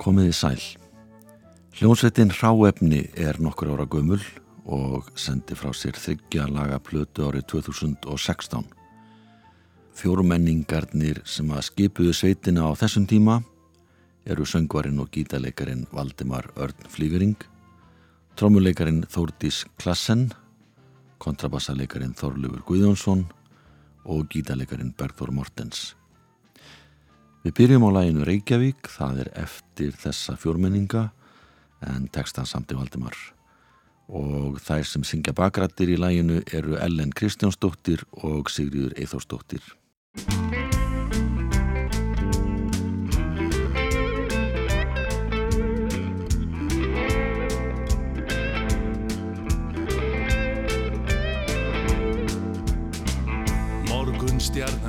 Komiði sæl. Hljónsveitin Hráefni er nokkur ára gömul og sendi frá sér þryggja laga plötu árið 2016. Fjórumenningarnir sem að skipuðu sveitina á þessum tíma eru söngvarinn og gítaleikarin Valdimar Örn Flígering, trómuleikarin Þórdís Klassen, kontrabassaleikarin Þorlufur Guðjónsson og gítaleikarin Bergþór Mortens. Við byrjum á læginu Reykjavík, það er eftir þessa fjórmenninga en textan samt í Valdimar. Og þær sem syngja bakrættir í læginu eru Ellen Kristjánsdóttir og Sigriður Eithórsdóttir.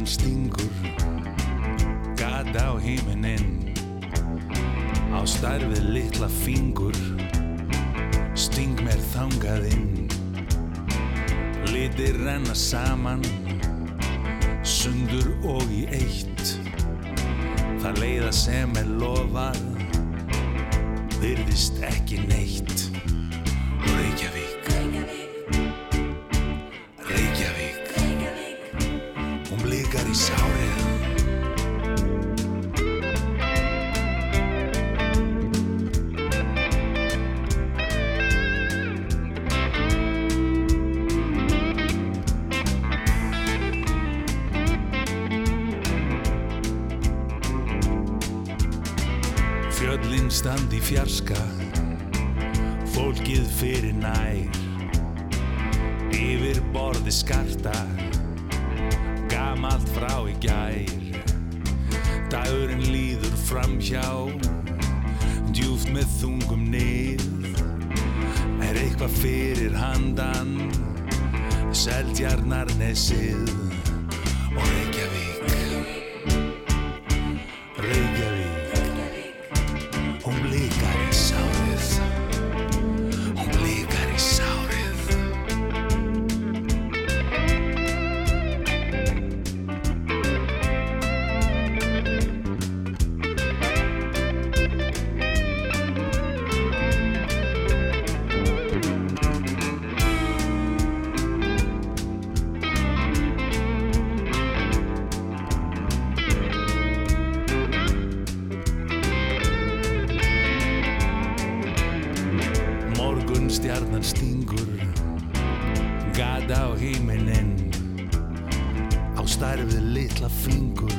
Stjarnan stingur gata á hímininn á starfið litla fingur sting mér þangaðinn litir renna saman sundur og í eitt. Það leiða sem er lofað virðist ekki neitt stjarnan stingur Gata á hímininn Á starfið litla fingur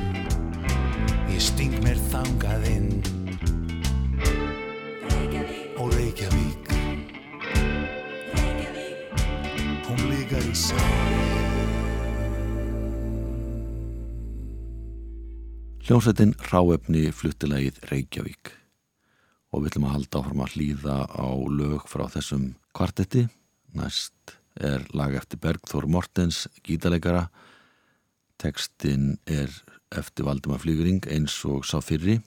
Ég sting mér þangað inn. Og Reykjavík. Hún líkar í sárið Hljónsveitin Hráefni fluttilegið Reykjavík og við ætlum að halda áfram að hlýða á lög frá þessum kvartetti. Næst er lag eftir Bergþór Mortens, gítaleikara. Tekstinn er eftir Valdimar Flýgring eins og sá fyrri.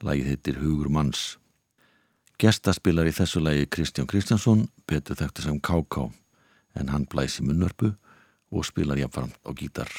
Lagið heitir Hugur manns. Gestaspilar í þessu lagi Kristján Kristjánsson, betur þekktu sem K.K. en hann blæs í munnörpu og spilar jafnframt á gítar.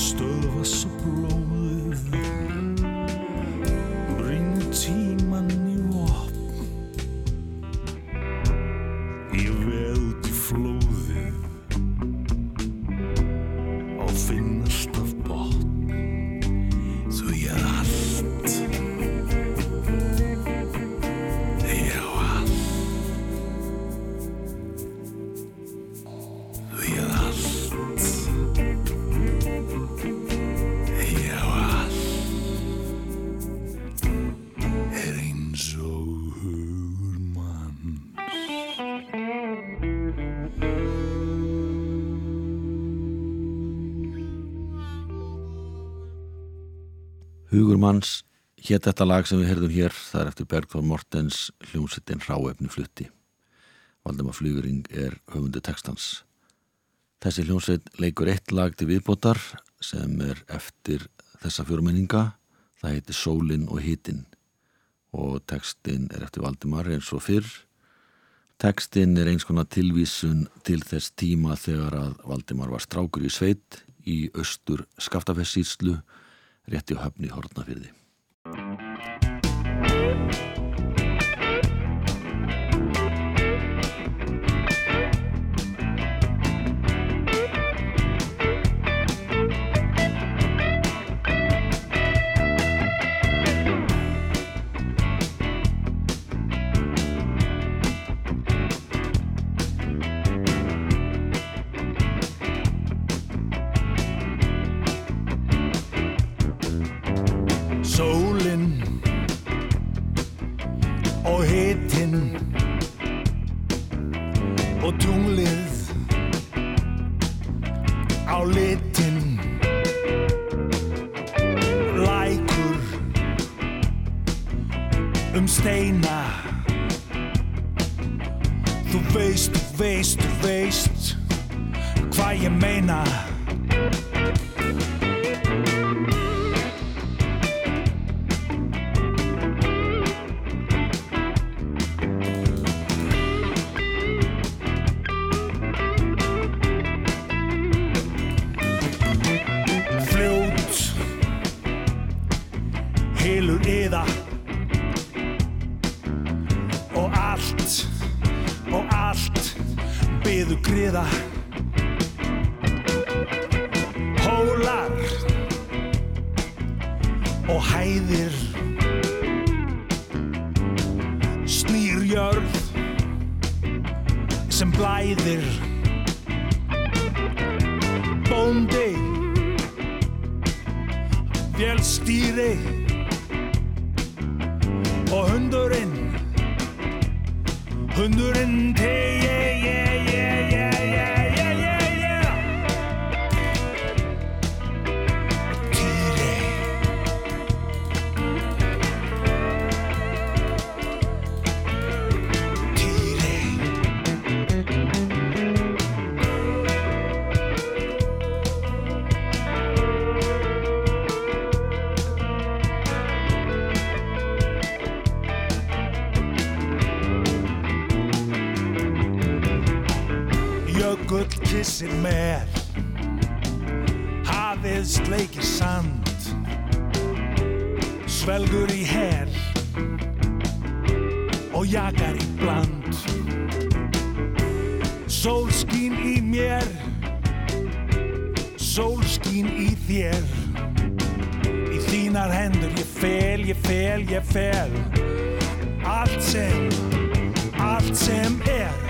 Ég stöðva svo manns hétt þetta lag sem við heyrðum hér það er eftir Bergþór Mortens hljómsveitin Ráefni flutti. Valdemar Flugurinn er höfundu textans. Þessi hljómsveit leikur eitt lag til viðbótar sem er eftir þessa fjórmenninga. Það heitir Sólin og Hitin og textin er eftir Valdimar eins og fyrr. Textin er eins konar tilvísun til þess tíma þegar að Valdimar var strákur í sveit í austur skaftafessíslu rétti höfni hortnafyrði. Sólin vélstýri og hundurinn hundurinn tegi yeah, Kissir mer Hafið sleikir sand. Svelgur í her. Og jakar í bland. Sólskín í mér. Sólskín í þér. Í þínar hendur ég fel, ég fel, ég fel. Allt sem, allt sem er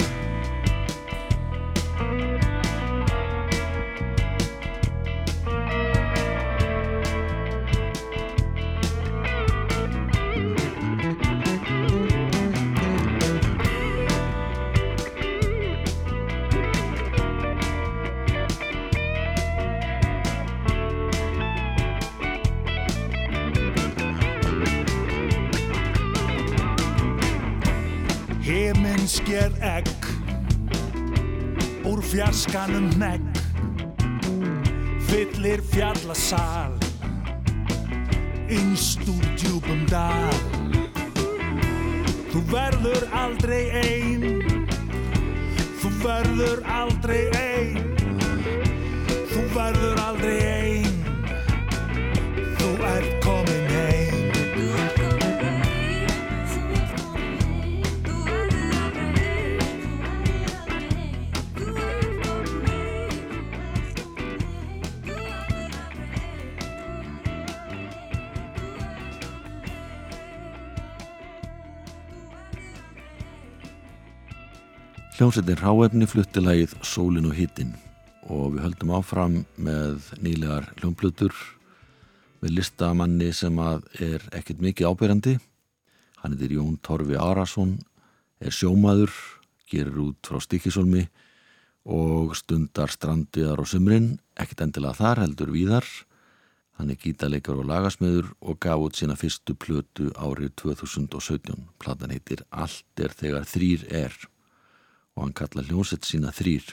Himinsker egg Úr fjarskanum negg Fyllir fjallasal Innst úr djúpum dal. Þú verður aldrei ein. Þú verður aldrei ein. Þú verður aldrei ein. Þú ert Hljómsveitin Ráefni flutti lagið Sólin og Hittin og við höldum áfram með nýlegar hljómplutur með listamanni sem að er ekkert mikið ábyrjandi. Hann heitir Jón Torfi Arason, er sjómaður, gerir út frá Stikisólmi og stundar strandiðar og sumrin, ekkert endilega þar heldur víðar. Hann er gítaleikar og lagasmiður og gaf út sína fyrstu plötu árið 2017. Platan heitir Allt er þegar þrýr er og hann kalla hljómsett sína þrýr.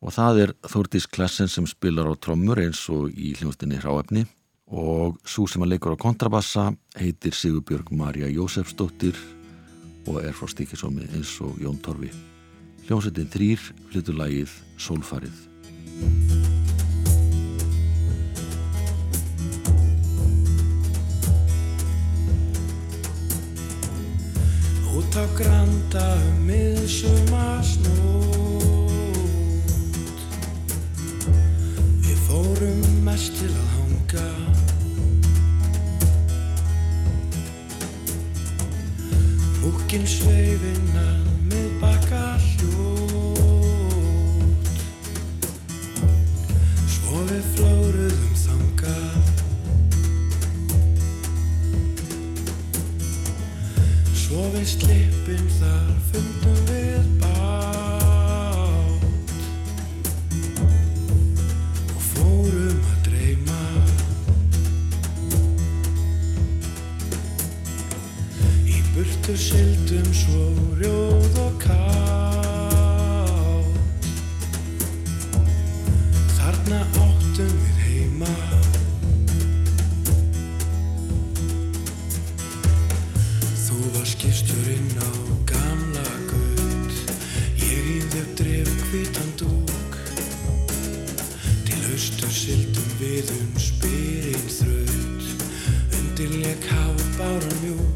Og það er Þórdís Klassen sem spilar á trommur eins og í hljómstinni Ráefni og svo sem að leikur á kontrabassa heitir Sigurbjörg Marja Jósefsdóttir og er frá stíkisómi eins og Jón Torfi. Hljómsettin þrýr flyttur lagið Sólfarið. Á granda um miðsuma snót Við fórum mest til að hanga. Múkin sveifinn að miðbakka hljót. Svo við flóruðum við slippin þar stille I bag dig nu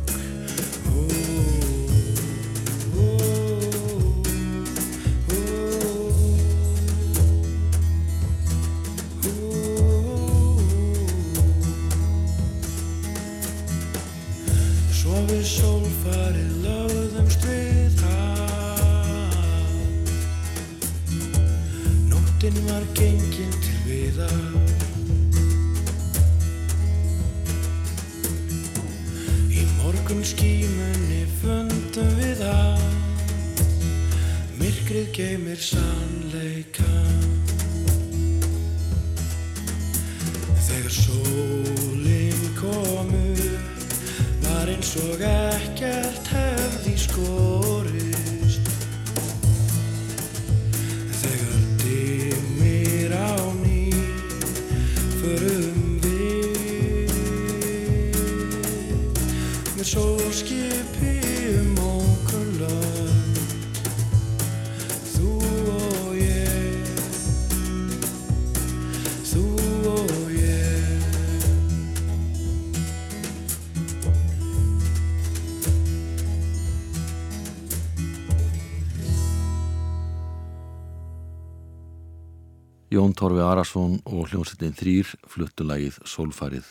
Jón Torfi Arason og hljómsettin þrýr fluttu lagið Sólfarið.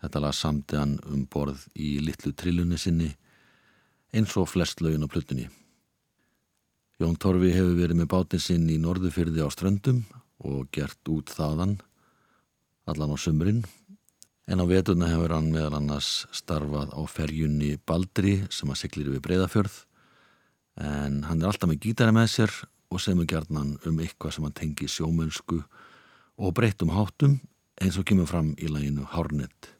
Þetta lag samti hann um borð í litlu trillunni sinni eins og flest lögin á plötunni. Jón Torfi hefur verið með bátinn sinn í norðufyrði á ströndum og gert út þaðan allan á sumrin en á veturna hefur hann meðal annars starfað á ferjunni Baldri sem að siglir við breyðafjörð en hann er alltaf með gítari með sér og semur gjarnan um eitthvað sem hann tengi sjómönsku og breyttum háttum eins og kemur fram í læginu Hárnett.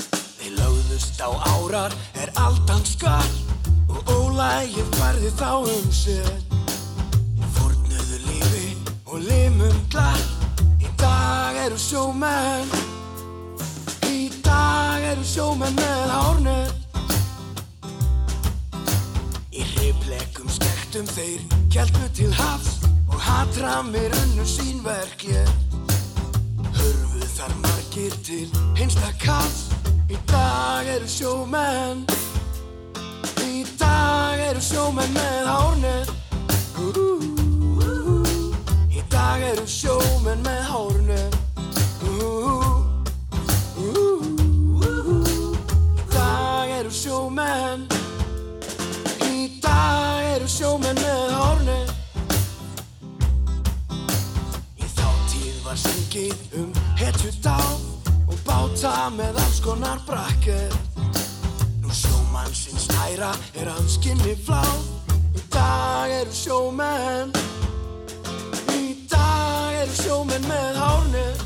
Þeir lögðust á árar er allt hans skall og ólægir færði þá um sér. Fórnuðu lífi og limum glatt. Í dag eru sjómenn Í dag eru sjómenn með hárnett Í hrifleikum skektum þeir kjælpu til hafs og hatramir unnu sín verk ég. Hörfu þar margir til hinsta kall Í dag eru sjómenn. Í dag eru sjómenn með hárnett Í dag eru sjómenn með hárnett eru sjómenn með hárnett Í þá tíð var syngið um hetju dá og báta með alls konar brakkir. Nú sjómannsins æra er hans kynni flá. Í dag eru sjómenn. Í dag eru sjómenn með hárnett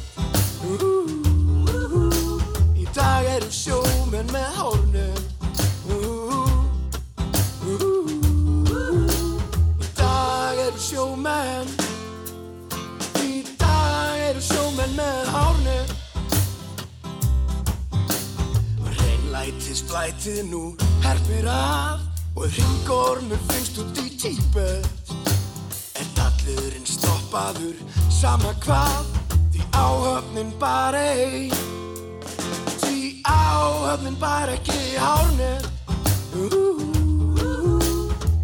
Í dag eru sjómenn með hárnett blætið nú herpir að Og hringormur finnst út í típet Er dallurinn stoppaður sama hvað Því áhöfnin bara ein Því áhöfnin bara ekki hárnett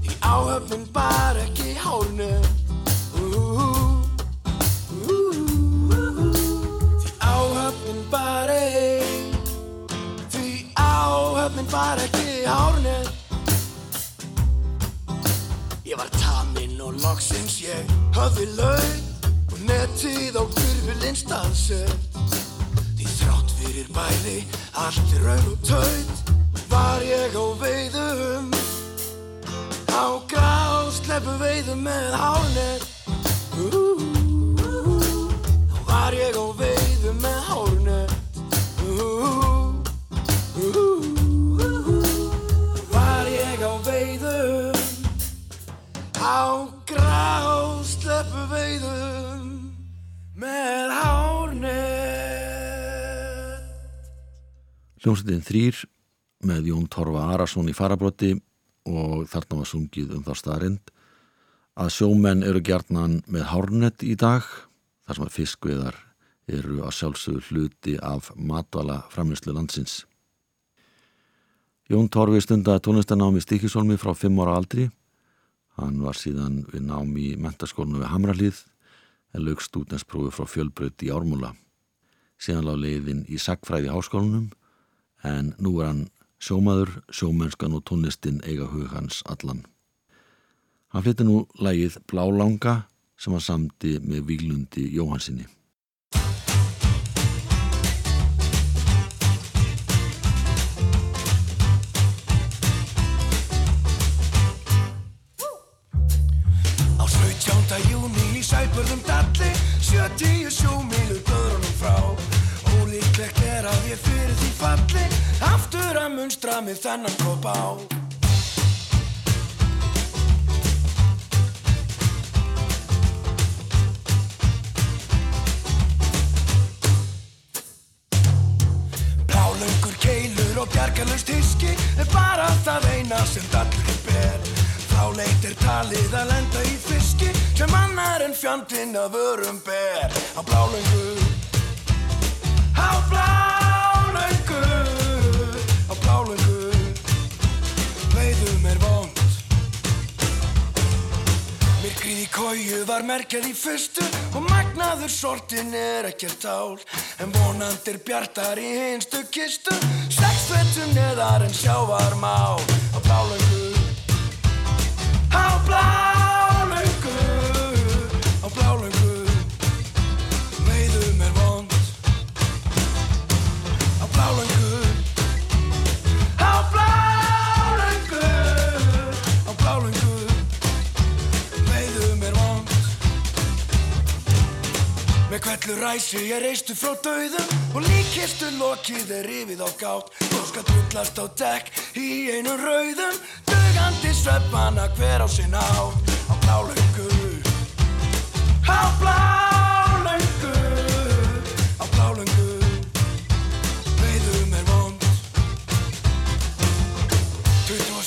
Því áhöfnin bara ekki hárnett áhöfnin bara ekki hárnett Ég var taminn og loksins ég höfði laug Og netið á kurvulinn staðsett Því þrátt fyrir bæði allt er raun og taut Var ég á veiðum. Á grásleppu veiðum með hárnett Þá var ég á veiðum með hárnett Á grásleppu veiðum með hárnett Hljómsveitin þrýr með Jón Torfa Arason í farabrotti og þarna var sungið um þá staðrind að sjómenn eru gjarnan með hárnett í dag þar sem að fiskveðar eru að sjálfsögur hluti af matvala framlýslu landsins. Jón Torfi stundaði tónlistanámi Stíkisólmi frá 5 ára aldri. Hann var síðan við námi í mentaskólinu við Hamralíð en lög stúdensprófi frá fjölbröð í Ármúla. Síðan lág leiðin í sagfræði háskólanum en nú er hann sjómaður, sjómennskan og tónlistin eiga hug hans allan. Hann flytti nú lægið Blálanga sem var samdi með Víglundi Jóhansinni. 17. júni í sæbörðum dalli 77 milu döðrunum frá Ólíklegt er að ég fyrir því falli Aftur að munstra með þennan kopp á keilur og bjargalust hiski er bara það eina sem dallurinn ber Fráleit er talið að lenda í fiski sem annar en fjandinn að vörum ber. Á blálöngu. Á blálöngu. Á blálöngu. Veiðum er vond. Myrkrið í kóju var merkjað í fyrstu og magnaður sortin er ekkert ál en vonandir bjartar í hinstu kistu sex vettum neðar en sjávar má á blálöngu. Á blálöngu Kvellu ræsi ég reistu frá dauðum og líkistu lokið er rifið á gátt. Og skal drullast á dekk í einu rauðum dugandi sveppana hver á sinn átt á blálöngu á blálöngu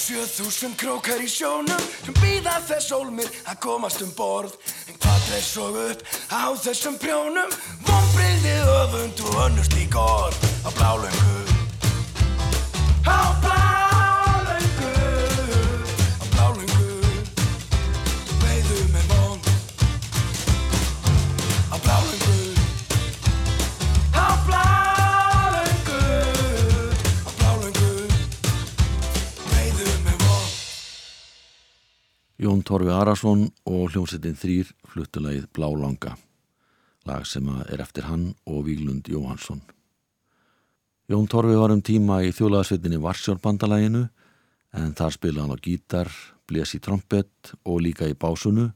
27.000 krókar í sjónum sem býða þess ólmir að komast um borð. En hvað dreif svo upp á þessum prjónum? Vonbreyði öfund og orð á blálöngu. Á blálöngu Torfi Arason og hljómsettin þrýr fluttulegið Blálanga, lag sem er eftir hann og Víglund Jóhansson. Jón Torfi var um tíma í þjólaðsveitinni Varsjórbandalæginu en þar spilaði hann á gítar, bles í trompet og líka í básunu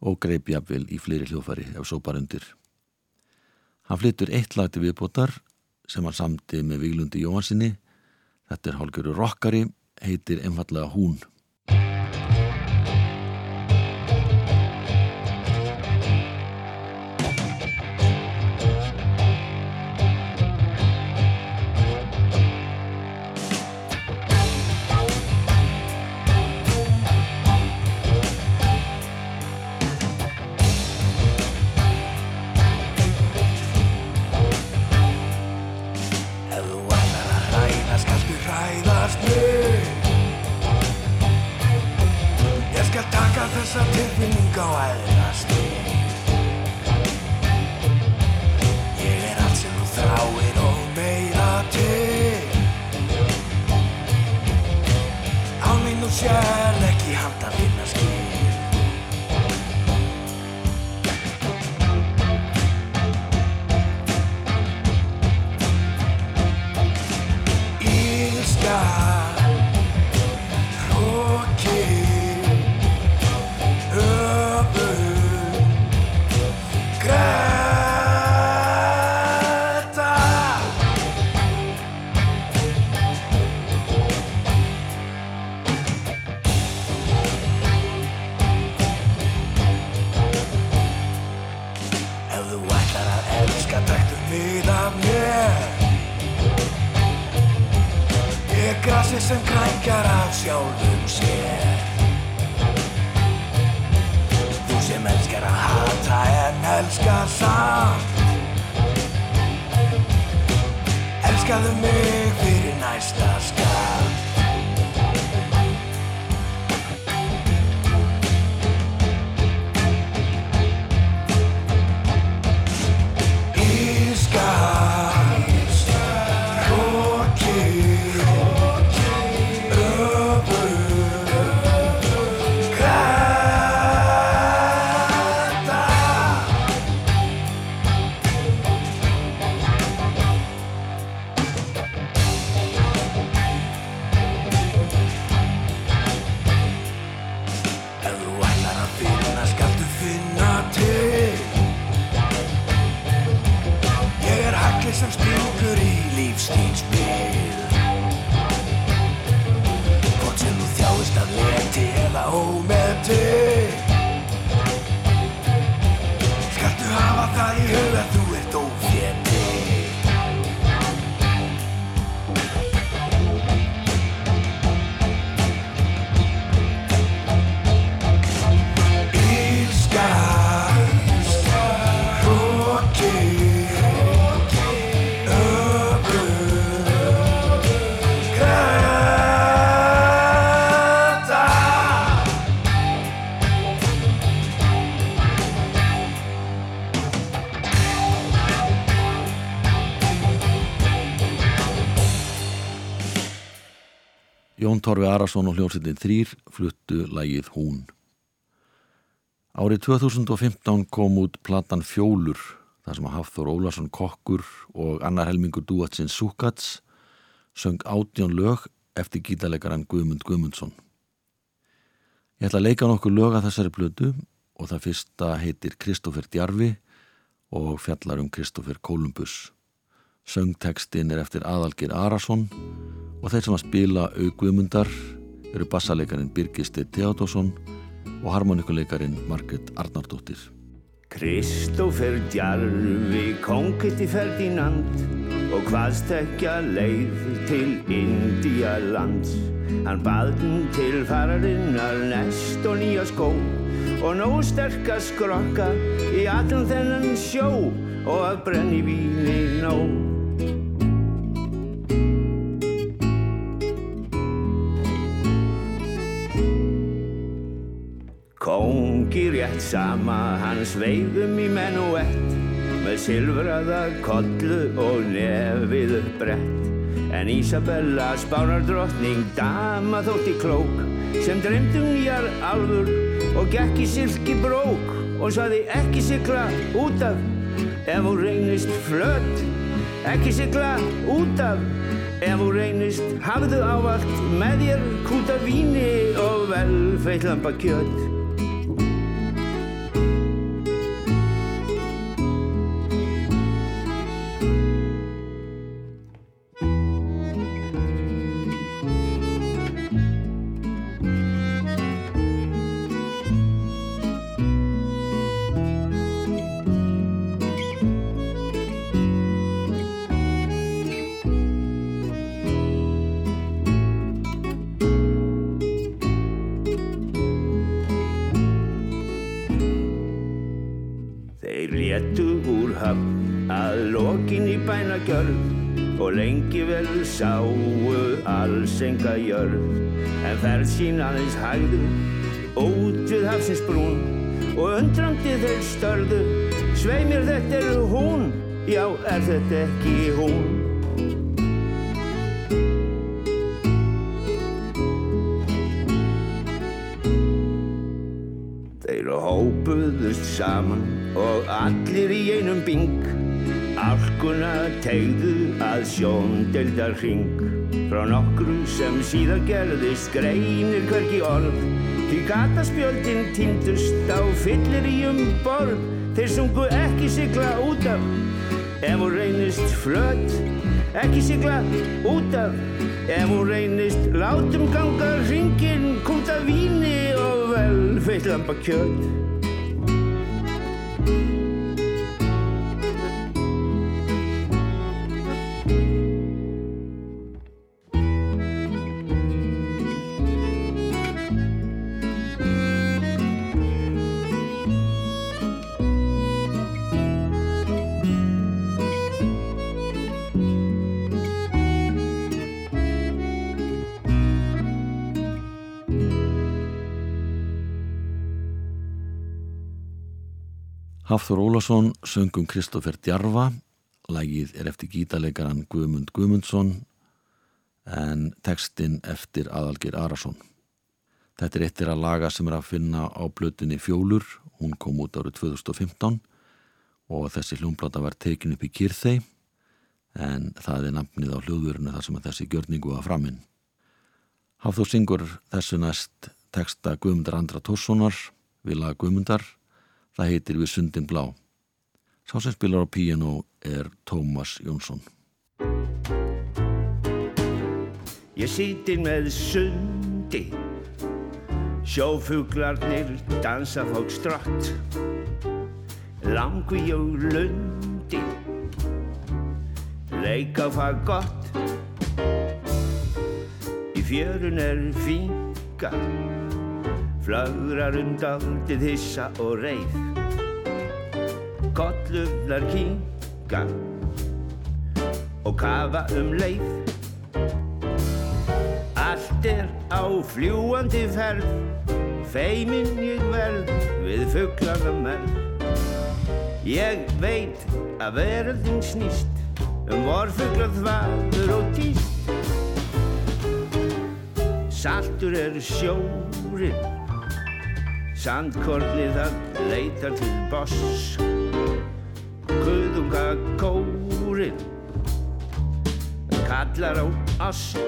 og greip jafnvel í fleiri hljófari ef bara undir. Hann flyttur eitt lag til viðbótar sem hann samti með Víglundi Jóhansinni. Þetta er hálgjöru rockari, heitir einfallega Hún. Þessa tilfinning á æðrast Ég er allt sem þú þráir og meira til Á mín og sjálf ekki handa þinna skil Torfi Arason og hljómsveitin þrýr fluttu lægið Hún. Árið 2015 kom út platan Fjólur, þar sem að Hafþór Ólarsson kokkur og annar helmingur dúatsins Súkats söng átjón lög eftir gítarleikaran Guðmund Guðmundsson. Ég ætla að leika nokkur lög að þessari blödu og það fyrsta heitir Kristófer Djarfi og fjallar um Kristófer Kolumbus. Söngtekstin er eftir Adalgir Arason og þeir sem að spila augvumundar eru bassalegarin Birgisti Theodosson og harmonikuleikarin Margret Arnardóttir. Kristófer Djarvi kongitti Ferdinand og hvaðst ekki að leið til Indialands. Hann baðn til fararinnar nest og nýja skó og nóg sterk að skrokka í allan þennan sjó og að brenni víni nóg. Sama hans veifum í menuett með silfraða kollu og nefið upp brett en Ísabella spánar drottning dama þótti klók sem dreymdum nýjar alfur og gekk í silki brók og saði ekki sigla út af ef hún reynist flött ekki sigla út af ef hún reynist hafðu ávalt með þér kúta víni og vel feillamba kjött sáu alls enga jörð. En ferð sín aðeins hægðu út við hafsins brún og undrandi þeir störðu svei mér þetta er hún. Já er þetta ekki hún? Þeir hópuðust saman og allir í einum bing. Alkuna tegðu að sjóndeldar hring. Frá nokkru sem síðan gerðist greinir hverki orð. Því gataspjöldin týndust á fyllir í um borð. Þeir sungu ekki sigla út af. Ef hún reynist flött Ekki sigla út af. Ef hún reynist látum ganga hringin Kúta víni og vel feillamba kjött Hafþór Ólason söngum Kristófer Djarfa, lægið er eftir gítalegaran Guðmund Guðmundsson en textin eftir Adalgir Arason. Þetta er eittir að laga sem er að finna á blötinni Fjólur, hún kom út árið 2015 og þessi hljómblata var tekin upp í Kyrþei en það er nafnið á hljóðurinu þar sem þessi gjörningu var framinn. Hafþór syngur þessu næst texta Guðmundar Andra Tórssonar, Vila Guðmundar Það heitir Við sundin blá. Sá sem spilar á piano er Tómas Jónsson. Ég sýtir með sundi Sjófuglarnir dansa fólk strátt Langvi og lundi Leika fag gott Í fjörun er finga Flagrar undaldið hissa og reið. Kollurnar kinga Og kafa um leið. Allt er á fljúandi ferð Feiminn ég verð við fugglarna menn. Ég veit að verðin snýst Um vorfugglar þvaður og týst Saltur er sjórin Sandkornið það leitar til boss. Guðunga kórin Kallar á oss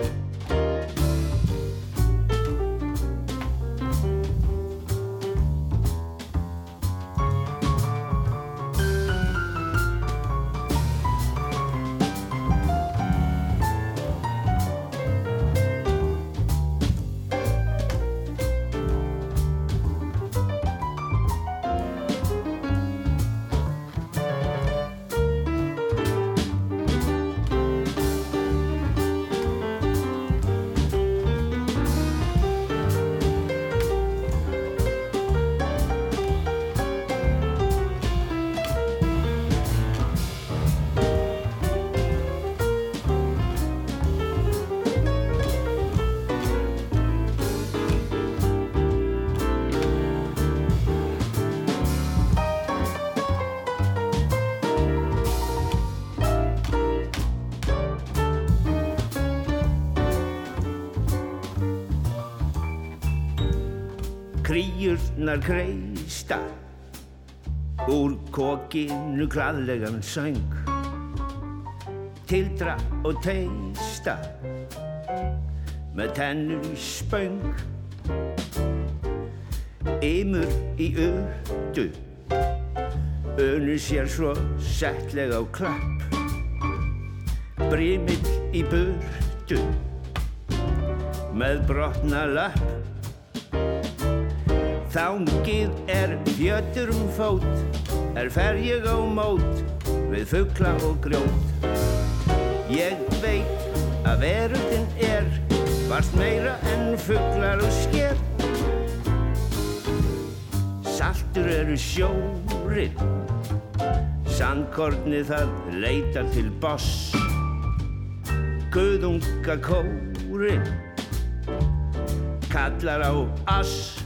kríurnar kreista úr kokinu gladlegan söng. Tildra og teista. Með tennur í spöng. Ymur í ödu önu sér svo settlega á klapp. Brímill í burdu með brotna lapp Þángið er fjötur um fót, er fer ég á mót við fuggla og grjót. Ég veit að verundin er varst meira en fugglar og sker. Saltur eru sjórin, sandkorni það leitar til boss. Guðunga kórin, kallar á ass.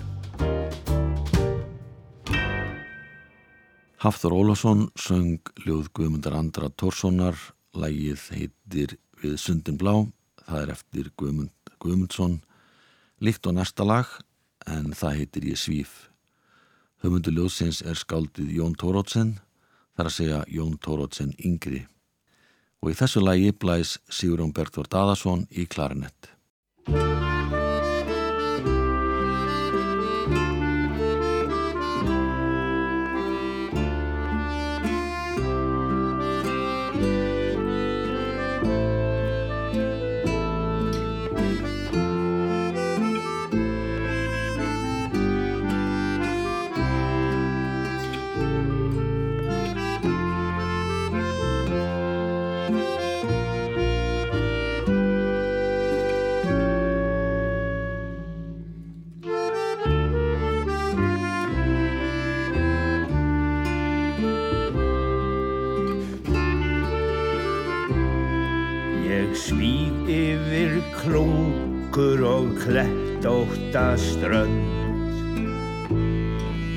Hafþór Ólafsson söng ljóð Guðmundar Andra Tórssonar, lægið heitir Við sundin blá, það er eftir Guðmund Guðmundsson, líkt og næsta lag en það heitir Ég svíf. Höfundu ljóðsins er skáldið Jón Tórótsen, þar að segja Jón Tórótsen yngri. Og í þessu lægi blæs Sigurjón Bergþór Daðarsson í klarinett. Klettóta strönd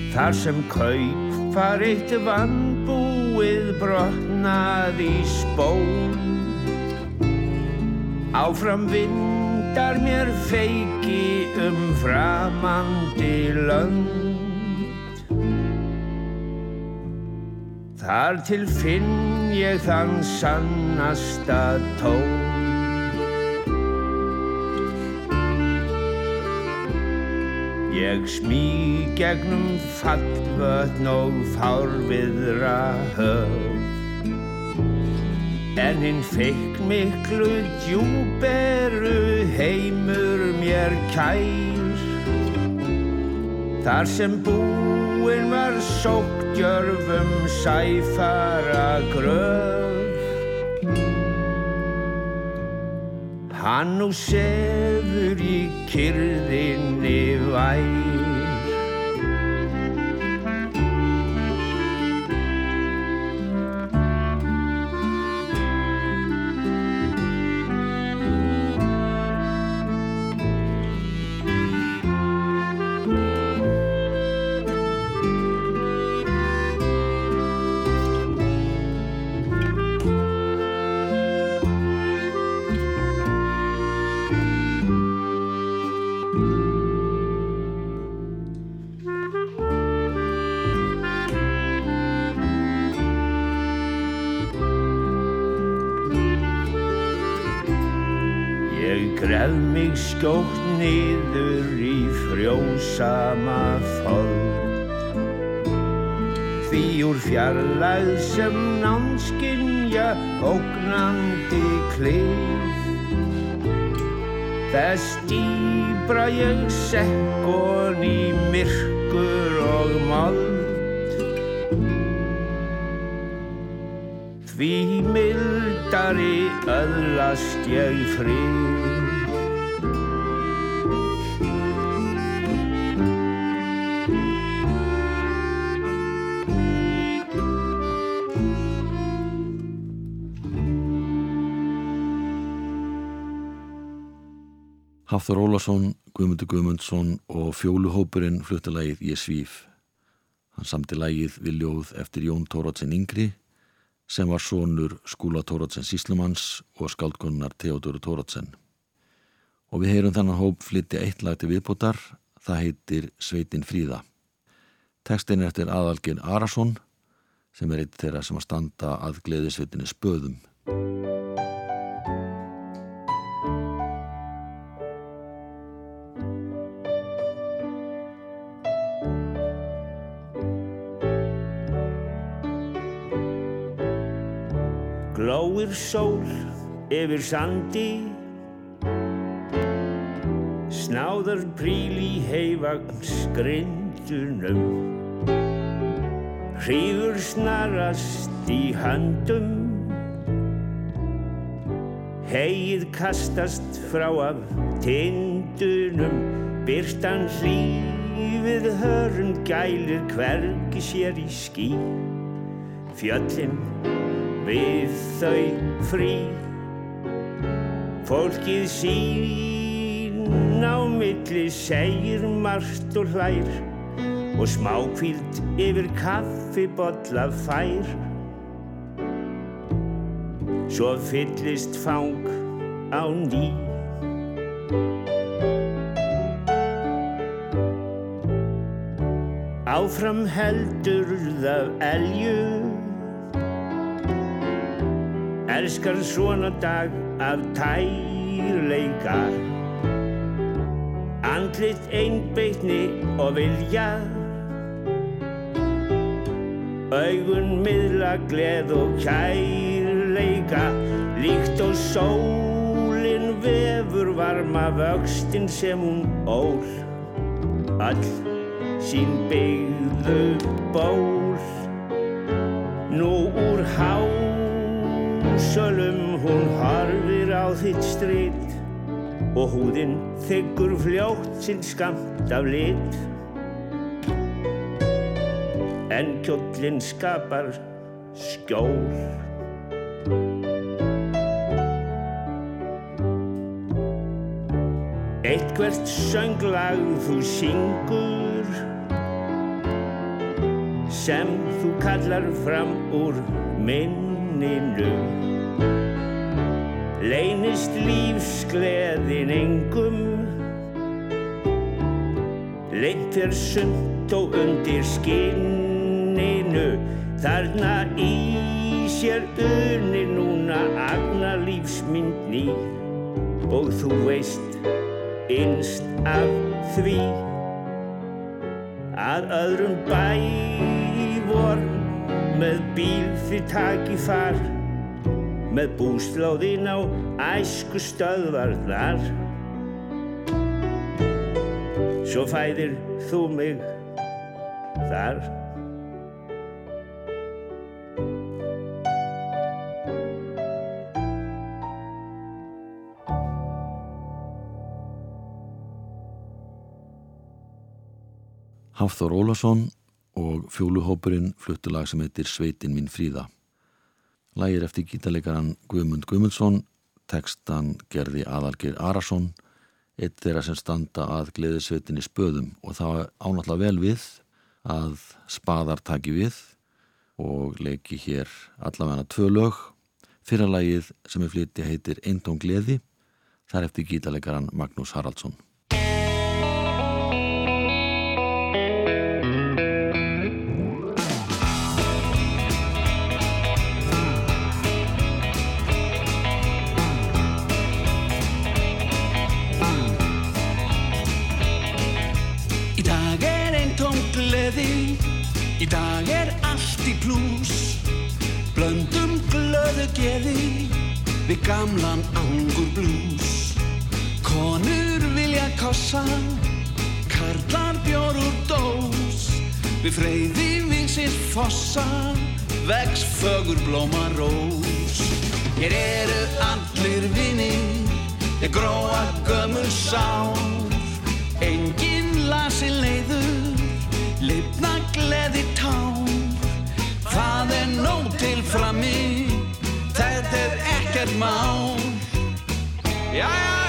Þar sem kaup far eitt vannbúið brotnað í spón. Áfram vindar mér feiki um framandi lönd. Þar til finn ég þann sannasta tón Ég smí gegnum fallvötn og fárviðra höf. En hinn fekk miklu djúberu heimur mér kær. Þar sem búinn var sóktjörfum sæfara gröf Hann nú sefur í kyrðinni vær mig skjótt niður í frjósama fold. Því úr fjarlæð sem námskinja ógnandi klið. Þess dýbra ég sekkon í myrkur og mold. Því mildari öðlast ég frið. Hafþór Ólason, Guðmundur Guðmundsson og fjóluhópurinn fluttalagið Ég svíf. Hann samti lagið við ljóð eftir Jón Tóratsen Yngri sem var sonur skúla Tóratsen Síslumanns og skaldgunnar Theodóru Tóratsen. Og við heyrum þannig hóp flytti eitt lag til viðbútar, það heitir Sveitin Fríða. Tekstin er eftir aðalgin Arason sem er eitt þeirra sem að standa að gleðisveitinni spöðum. Sól yfir sandi. Snáðar príl í heifagn skrindunum Hrífur snarast í höndum. Heið kastast frá af tindunum. Byrtan hlýfið hörn gælir hvergi sér í ský. Fjöllin við þau frí. Fólkið sín á milli segir margt og hlær og smákvíld yfir kaffibotla fær. Svo fyllist fang á ný. Áfram heldur það elju Elskar svona dag af tærleika Andlit einbeitni og vilja. Augun miðla gleð og kærleika. Líkt og sólin vefur varma vöxtin sem hún ól. All sín byggðu ból. Nú úr há Sölum hún harfir á þitt strit og húðinn þeggur fljótt sinn skamt af lit. En kjóllinn skapar skjól. Eitthvert sönglag þú syngur sem þú kallar fram úr minninu Leynist lífsgleðin engum. Leint er sumt og undir skinninu. Þarna í sér unni núna agna lífsmynd ný. Og þú veist innst af því Að öðrum bæ vor með bíl þið taki far með búslóðin á æsku stöðvarnar Svo fæðir þú mig þar. Hafþór Ólason og fjóluhópurinn fluttulag sem heitir Sveitin mín fríða. Lægir eftir gítarleikaran Guðmund Guðmundsson, tekstan gerði aðalgir Arason, eitt þeirra sem standa að gleðisveitinni spöðum og það ánáttúrulega vel við að spaðar taki við og leiki hér allavega tvö lög. Fyrra lægið sem er flytti heitir Eintón gleði, þar eftir gítarleikaran Magnús Haraldsson. Geði við gamlan angur blús. Konur vilja kossa, karlar bjór úr dós, við freyði vinsir fossa, vex fögur blóma rós. Hér eru allir vinir, ég gróa gömul sár, enginn lasi leiður, lifna gleði tán. Það er nóg til frammi, þetta er ekkert mál. Jæja,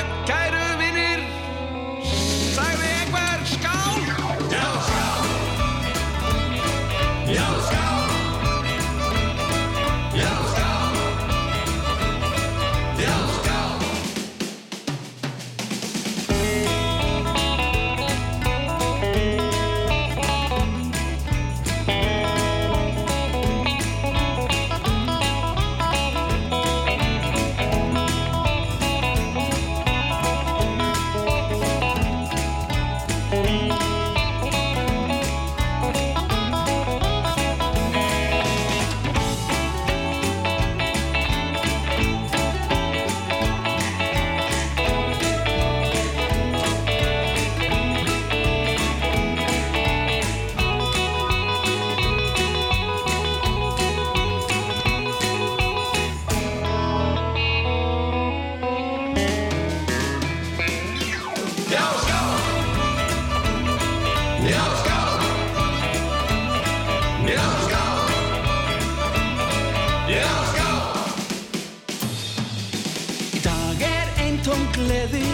gleði,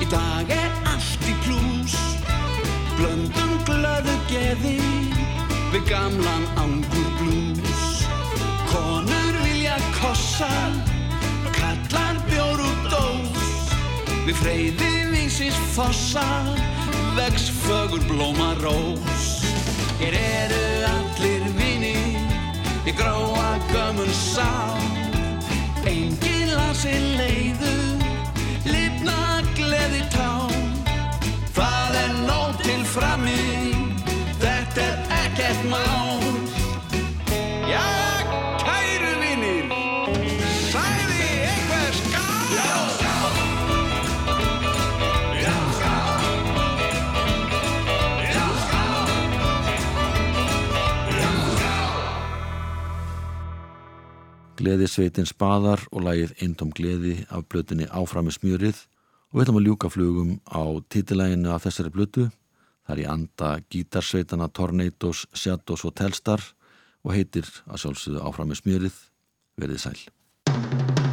í dag er allt í plús, blöndum glöðu geði, við gamlan angur blús. Konur vilja kossa, kallar bjór út dós, við freyði vísins fossa, vex fögur blóma rós. Hér eru allir vinir, ég gróa gömul sá, engin lasi leiður, blotna gleði tán Það er nóg til frami Þetta er ekkert mán Já, kæru vinnir Sæði eitthvað ská Já, ská Já, ská Já, ská Já, ská Gleði sveitin spaðar og lagið Eindom um gleði af blötunni Áframi smjörið og við ætlum að ljúka flugum á titilæginu af þessari blötu. Það er í anda gítarsveitana Tornadoes, Shadows og Telstar og heitir að sjálfsögðu Áfram með smjörið. Verðið sæl.